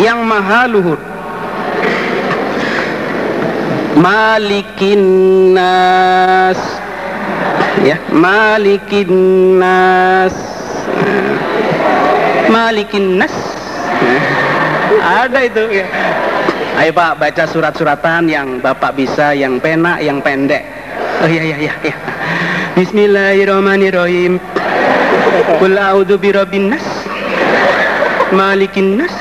yang maha luhur. Malikin nas ya Malikin nas Malikin nas ada itu ya. Ayo Pak baca surat-suratan yang Bapak bisa yang pena yang pendek. Oh iya iya iya, iya. Bismillahirrahmanirrahim. Qul a'udzu birabbin nas. Malikin nas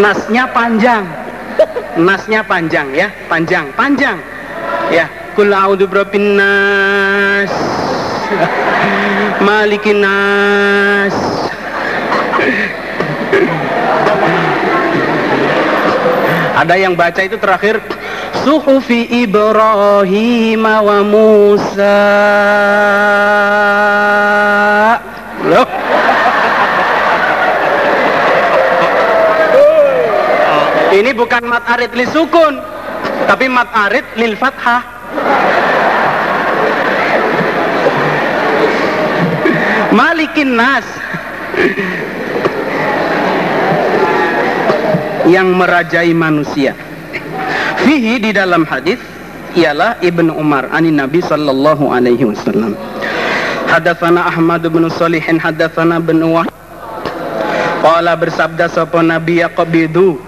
Nasnya panjang. Nasnya panjang ya Panjang, panjang. Ya Qul a'udzu birabbin nas. Malikin nas. Ada yang baca itu terakhir Suhufi Ibrahim wa Musa. Loh Ini bukan mat arid li sukun Tapi mat arid lil fathah Malikin nas yang merajai manusia. Fihi di dalam hadis ialah Ibnu Umar anin Nabi sallallahu alaihi wasallam. Hadatsana Ahmad bin Salihin hadatsana bin Wahab Qala bersabda sapa Nabi yaqbidu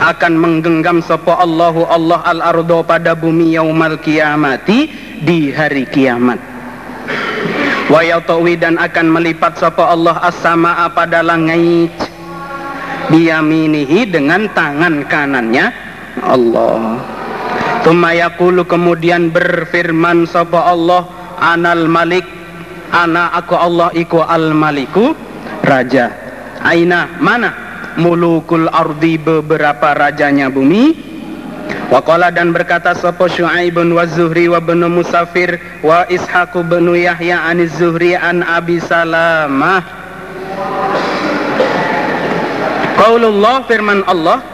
akan menggenggam sapa Allahu Allah al ardo pada bumi yaumal kiamati di hari kiamat. Wa yatawi dan akan melipat sapa Allah as-samaa pada langit biyaminihi dengan tangan kanannya Allah. Tuma yakulu kemudian berfirman sapa Allah anal malik ana aku Allah iku al maliku raja. Aina mana mulukul ardi beberapa rajanya bumi. Waqala dan berkata sapa Syuaibun wa Zuhri wa bin Musafir wa Ishaq bin Yahya an Zuhri an Abi Salamah. Qaulullah firman Allah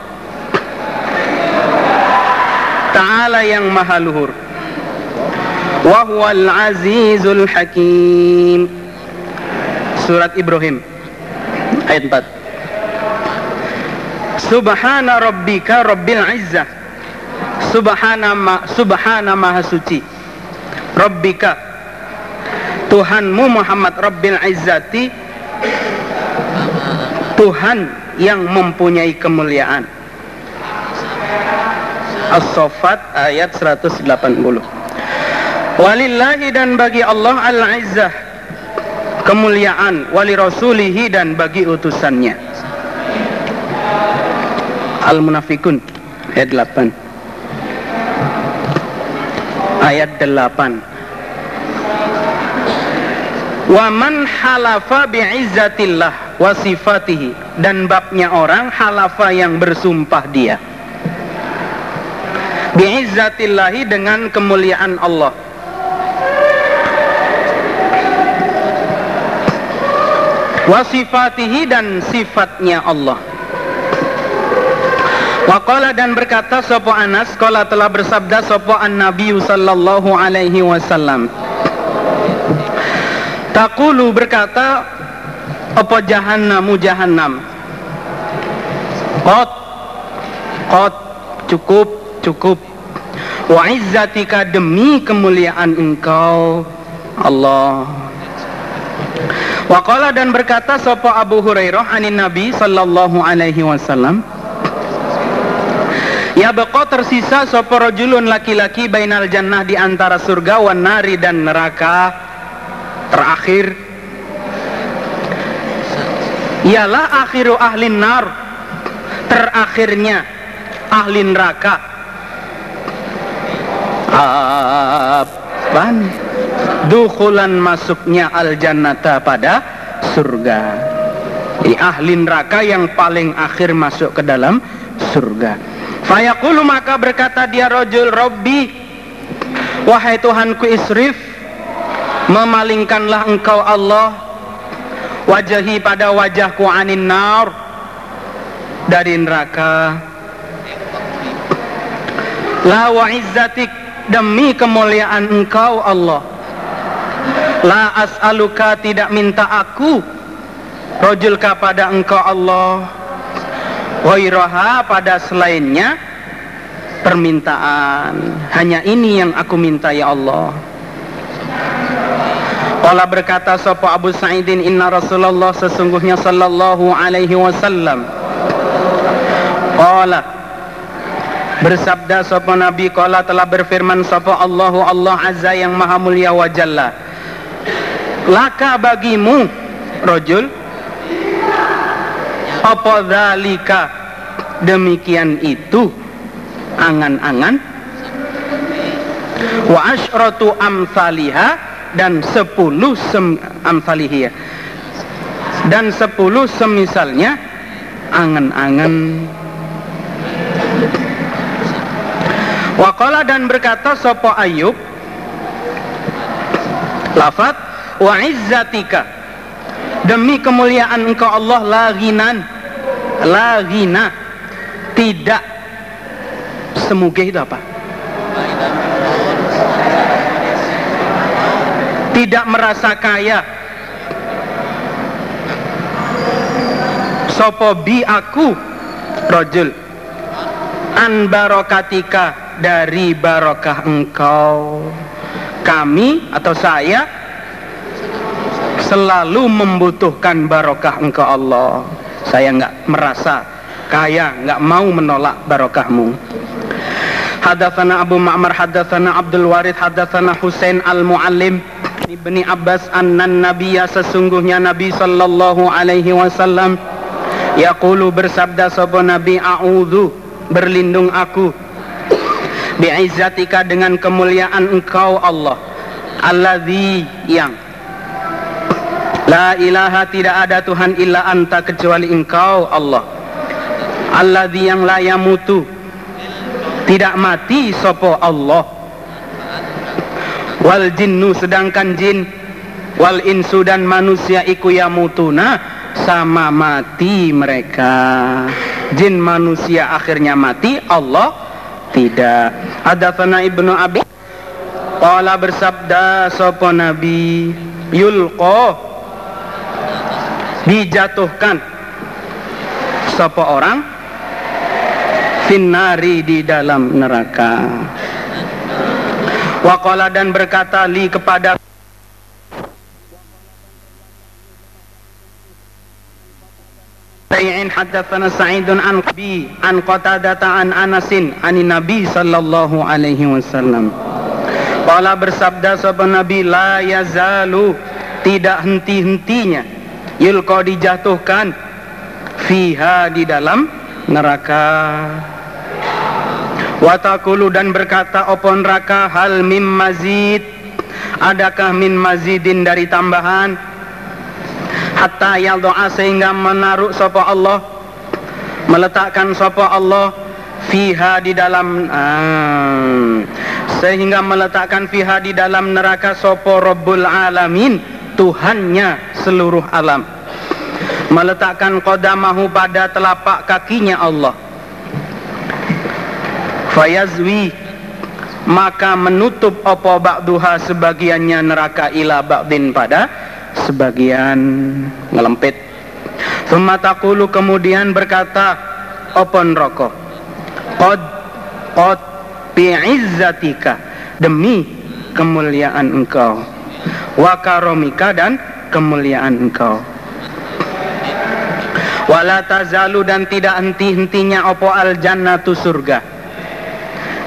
Ta'ala yang maha luhur Wa huwal azizul hakim. Surat Ibrahim Ayat 4 Subhana rabbika rabbil izzah Subhana, ma, subhana maha suci. Rabbika. Tuhanmu Muhammad Rabbil Izzati. Tuhan yang mempunyai kemuliaan. As-Sofat ayat 180 Walillahi dan bagi Allah Al-Izzah. Kemuliaan. Wali Rasulihi dan bagi utusannya Al-Munafikun ayat 8 ayat 8 Wa man halafa bi'izzatillah wa sifatihi. Dan babnya orang halafa yang bersumpah dia. Bi'izzatillahi dengan kemuliaan Allah. Wa sifatihi dan sifatnya Allah Waqala dan berkata sopo Anas? Kala telah bersabda sopo an Nabi sallallahu alaihi wasallam. Takulu berkata Apa jahannamu jahannam? Qat Qat Cukup Cukup. Wa izzatika demi kemuliaan engkau Allah. Waqala dan berkata sopo Abu Hurairah anin Nabi sallallahu alaihi wasallam Ya beko tersisa sopo rojulun laki-laki bainal jannah di antara surga wan nari dan neraka. Terakhir. Ialah akhiru ahli nar. Terakhirnya ahli neraka. Apaan? Dukhulan masuknya al jannata pada surga. Ini ahli neraka yang paling akhir masuk ke dalam surga Fayaqulu maka berkata dia rojul Robbi Wahai Tuhanku isrif Memalingkanlah engkau Allah Wajahi pada wajahku anin nar Dari neraka. La wa izzatik Demi kemuliaan engkau Allah. La as'aluka tidak minta aku Rojul kepada engkau Allah Wairaha pada selainnya Permintaan. Hanya ini yang aku minta ya Allah. Qala berkata sapa Abu Sa'idin inna Rasulullah sesungguhnya sallallahu alaihi wasallam. Qala Bersabda sapa Nabi qala telah berfirman sapa Allahu Allah Azza yang Maha Mulia wa Jalla. Laka bagimu rojul apa zalika demikian itu angan-angan. Wa asyratu amsalihah dan sepuluh sem amsalihiyah dan sepuluh semisalnya angan-angan. Waqala dan berkata sopo Ayub? Lafat Wa izzatika. Demi kemuliaan engkau Allah Laginan Lagina Tidak. Semoga itu apa? tidak merasa kaya. Sopo bi aku rojul. An barokatika dari barokah engkau. Kami atau saya selalu membutuhkan barokah engkau Allah saya nggak merasa kaya nggak mau menolak barokahmu. Hadatsana Abu Ma'mar hadatsana Abdul Warid hadatsana Husain Al-Muallim Ibni Abbas annan Nabiya sesungguhnya Nabi sallallahu alaihi wasallam. Yaqulu bersabda sapa Nabi a'udzu berlindung aku bi'izzatika dengan kemuliaan engkau Allah alladzi yang La ilaha tidak ada Tuhan illa anta kecuali engkau Allah. Alladzi yang la yamutu. Tidak mati sopo Allah. Wal jinnu sedangkan jin. Wal insu dan manusia iku yamutuna. Sama mati mereka. Jin manusia akhirnya mati Allah tidak. Ada fana ibnu abi. Qala bersabda sopo nabi yulko dijatuhkan. Sopo orang? Finari di dalam neraka. Waqala dan berkata li kepada Sayyidin haddatsana Sa'idun an Qabi an Qatadah an Anasin ani Nabi sallallahu alaihi wasallam. Qala bersabda sahabat Nabi la yazalu tidak henti-hentinya yulqa dijatuhkan fiha di dalam neraka. Watakulu dan berkata opon raka hal mim mazid. Adakah min mazidin dari tambahan? Hatta doa sehingga menaruh sopa Allah Meletakkan sopa Allah Fiha di dalam ah, Sehingga meletakkan fiha di dalam neraka sopo Rabbul Alamin Tuhannya seluruh alam Meletakkan kodamahu pada telapak kakinya Allah. Fayazwi maka menutup apa ba'duha sebagiannya neraka ila ba'din pada sebagian ngelempit. Thumma kemudian berkata open rokok Qad Qad bi'izzatika Demi kemuliaan engkau. Wa karomika dan kemuliaan engkau Wala tazalu dan tidak henti-hentinya opo al jannatu surga.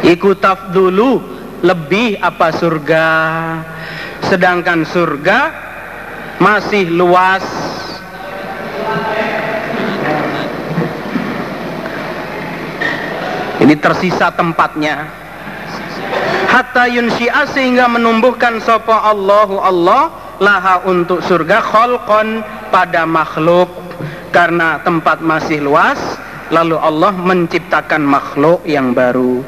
Iku tafdulu lebih apa surga? Sedangkan surga masih luas. Ini tersisa tempatnya. Hatta yunsyi'a sehingga menumbuhkan sopa Allahu Allah laha untuk surga kholqon pada makhluk karena tempat masih luas lalu Allah menciptakan makhluk yang baru.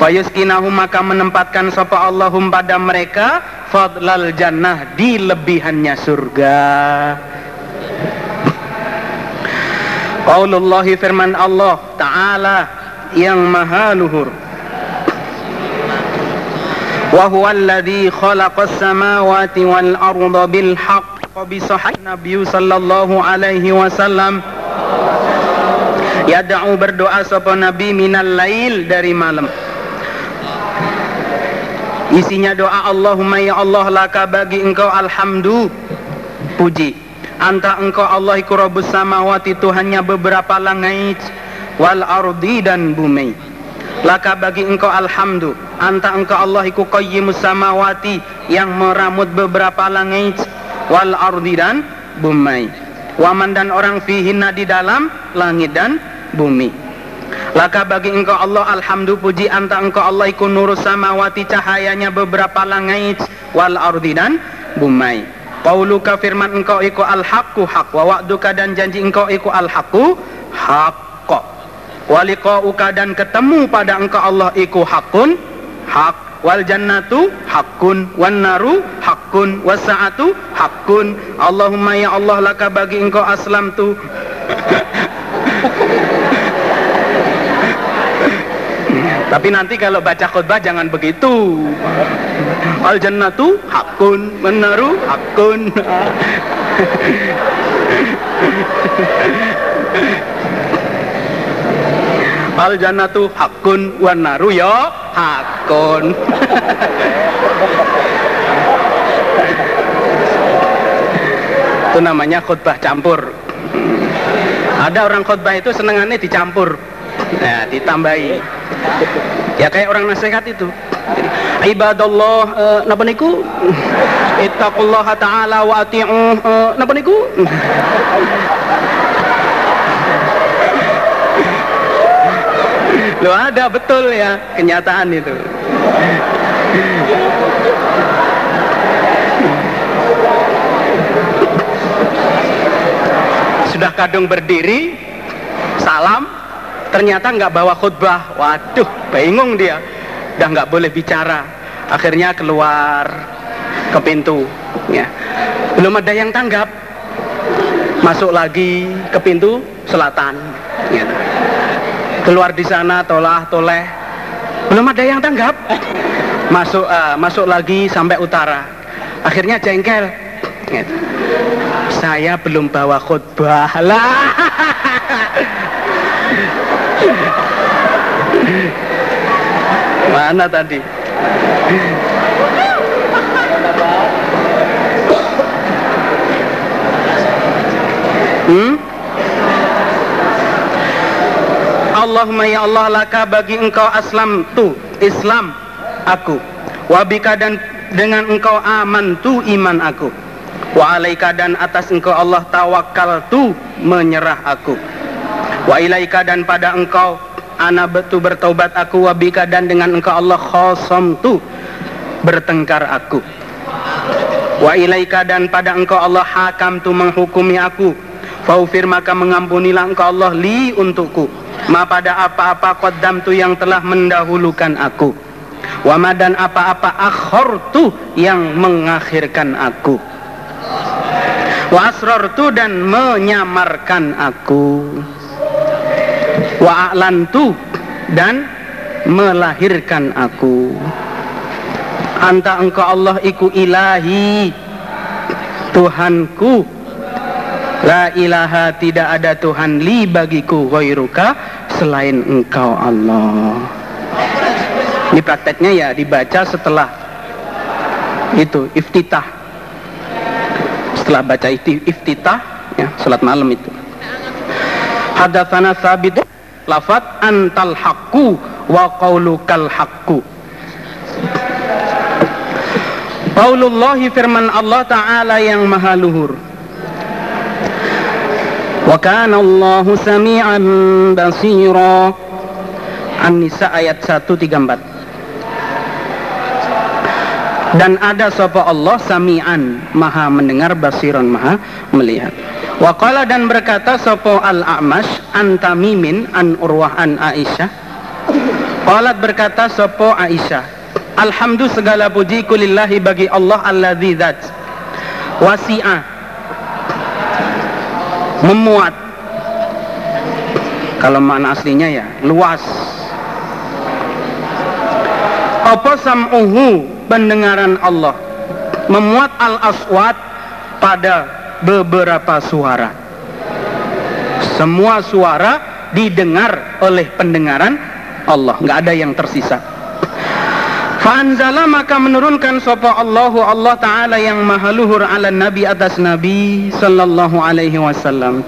Fayuskinahum maka menempatkan sapa Allahum pada mereka fadlal jannah di lebihannya surga. Qaulullah firman Allah Ta'ala yang maha luhur. Wa huwa alladhi khalaqas samawati wal arda bil haqq bi sahih Nabi sallallahu alaihi wasallam. Yada'u berdoa sapa Nabi minal lail dari malam. Isinya doa Allahumma ya Allah laka bagi engkau alhamdu. Puji. Anta engkau Allah iku rabbus samawati Tuhannya beberapa langit wal ardi dan bumi. Laka bagi engkau alhamdu. Anta engkau Allah iku qayyimus samawati Yang meramut beberapa langit Wal ardi dan bumi Waman dan orang fihinna di dalam langit dan bumi Laka bagi engkau Allah alhamdu puji anta engkau Allah iku nurus samawati cahayanya beberapa langit wal ardi dan bumi. Qauluka firman engkau iku al haqqu haq wa wa'duka dan janji engkau iku al haqqu haqq. Wa dan ketemu pada engkau Allah iku haqqun haq wal jannatu haqqun wan naru haqqun was sa'atu haqqun. Allahumma ya Allah laka bagi engkau aslam tu Tapi nanti kalau baca khutbah jangan begitu. Al jannatu hakun, menaru hakun. Al jannatu hakun wan naru yo hakun. Itu namanya khutbah campur. Ada orang khutbah itu senengannya dicampur. Nah, ditambahi. Ya kayak orang nasihat itu. Ibadallah uh, napa niku? Ittaqullaha ta'ala wa ati'u uh, niku? Loh ada betul ya kenyataan itu. Sudah kadung berdiri, salam, ternyata nggak bawa khutbah. Waduh bingung dia. Udah nggak boleh bicara. Akhirnya keluar ke pintu ya. Belum ada yang tanggap. Masuk lagi ke pintu selatan ya. keluar di sana tolah toleh. Belum ada yang tanggap. Masuk uh, masuk lagi sampai utara. Akhirnya jengkel ya. Saya belum bawa khutbah lah Mana tadi? Hmm? Allahumma ya Allah laka bagi engkau aslam tu Islam aku wabika dan dengan engkau aman tu iman aku wa alaika dan atas engkau Allah tawakal tu menyerah aku. Wa ilaika dan pada engkau ana betu bertobat aku wabika dan dengan engkau Allah khosam tu bertengkar aku. Wa ilaika dan pada engkau Allah hakam tu menghukumi aku. Faufir maka mengampunilah engkau Allah li untukku. Ma pada apa-apa qaddam tu yang telah mendahulukan aku. Wa dan apa-apa akhor tu yang mengakhirkan aku wa tu dan menyamarkan aku wa a'lantu dan melahirkan aku anta engkau Allah iku ilahi Tuhanku La ilaha tidak ada Tuhan li bagiku ghairuka selain engkau Allah. Ini prakteknya ya dibaca setelah itu iftitah. Setelah baca iftitah ya salat malam itu. Hadatsana sabit lafat antal haqqu wa qaulukal haqqu. Qaulullahi firman Allah Ta'ala yang maha luhur. Wa kana Allahu sami'an basira. An-Nisa ayat 134 Dan ada sapa Allah sami'an maha mendengar basiran maha melihat Waqala dan berkata sopo al-A'mash an Tamimin an Urwah an Aisyah. Qalat berkata sopo Aisyah. Alhamdulillah segala puji kulillahi bagi Allah alladzi zat. Wasi'a memuat. Kalau makna aslinya ya luas. Apa sam'uhu pendengaran Allah memuat al-aswat pada beberapa suara. Semua suara didengar oleh pendengaran Allah. Nggak ada yang tersisa. Fanzala maka menurunkan sopa Allahu Allah Ta'ala yang maha luhur ala Nabi atas Nabi Sallallahu alaihi wasallam.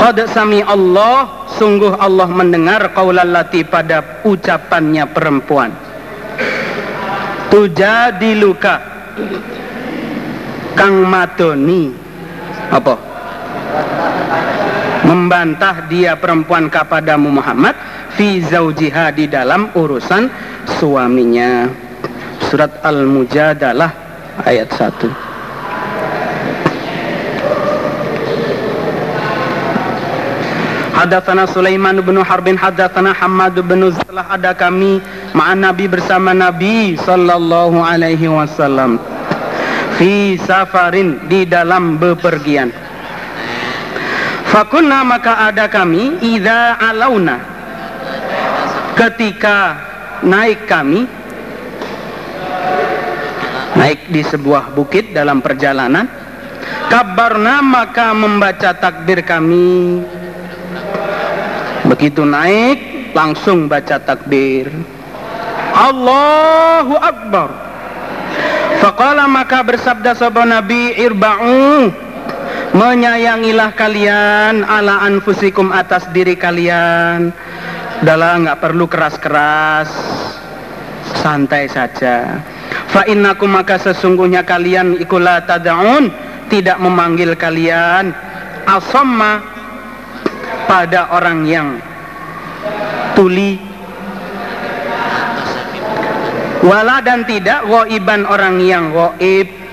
Qad sami Allah Sungguh Allah mendengar Qawlallati pada ucapannya perempuan Tujadiluka Kang Matoni. Apa? Membantah dia perempuan kepadamu Muhammad Fi zaujiha di dalam urusan suaminya. Surat Al-Mujadalah ayat 1 Hadatsana Sulaiman bin Harbin hadatsana Hammad bin Setelah ada kami ma'an Nabi bersama Nabi sallallahu alaihi wasallam. Fi safarin di dalam bepergian. Fakunna maka ada kami idza alauna. Ketika naik kami naik di sebuah bukit dalam perjalanan kabarna maka membaca takbir kami Begitu naik langsung baca takbir. Allahu Akbar. Faqala maka bersabda sahabat Nabi irba'u menyayangilah kalian ala anfusikum atas diri kalian. Udahlah nggak perlu keras-keras. Santai saja. Fa innakum maka sesungguhnya kalian ikulah tad'un tidak memanggil kalian asamma pada orang yang tuli. Wala dan tidak waiban orang yang waib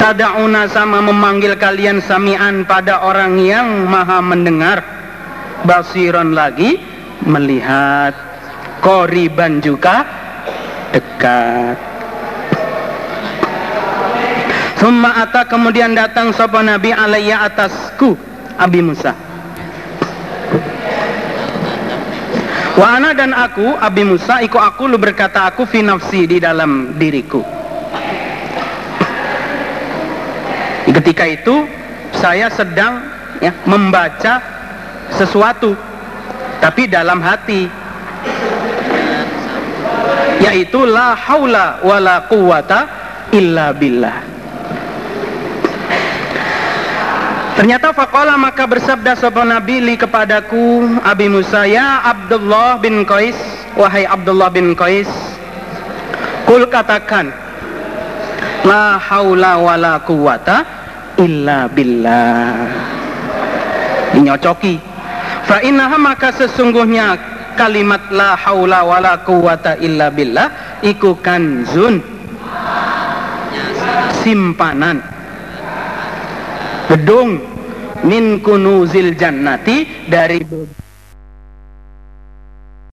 tadauna sama memanggil kalian samian pada orang yang maha mendengar. Basiron lagi melihat. Koriban juga dekat. Summa ata kemudian datang sapa Nabi alaiya atasku Abi Musa. Wa ana dan aku Abi Musa iku aku lu berkata aku fi nafsi di dalam diriku. Ketika itu saya sedang ya, membaca sesuatu tapi dalam hati yaitu la haula wala quwata illa billah. Ternyata fakola maka bersabda sebuah Nabi li kepadaku Abi Musa ya Abdullah bin Qais wahai Abdullah bin Qais kul katakan la haula wala quwata illa billah dinyocoki fa innaha maka sesungguhnya kalimat la haula wala quwata illa billah iku kanzun simpanan gedung min kunuzil jannati dari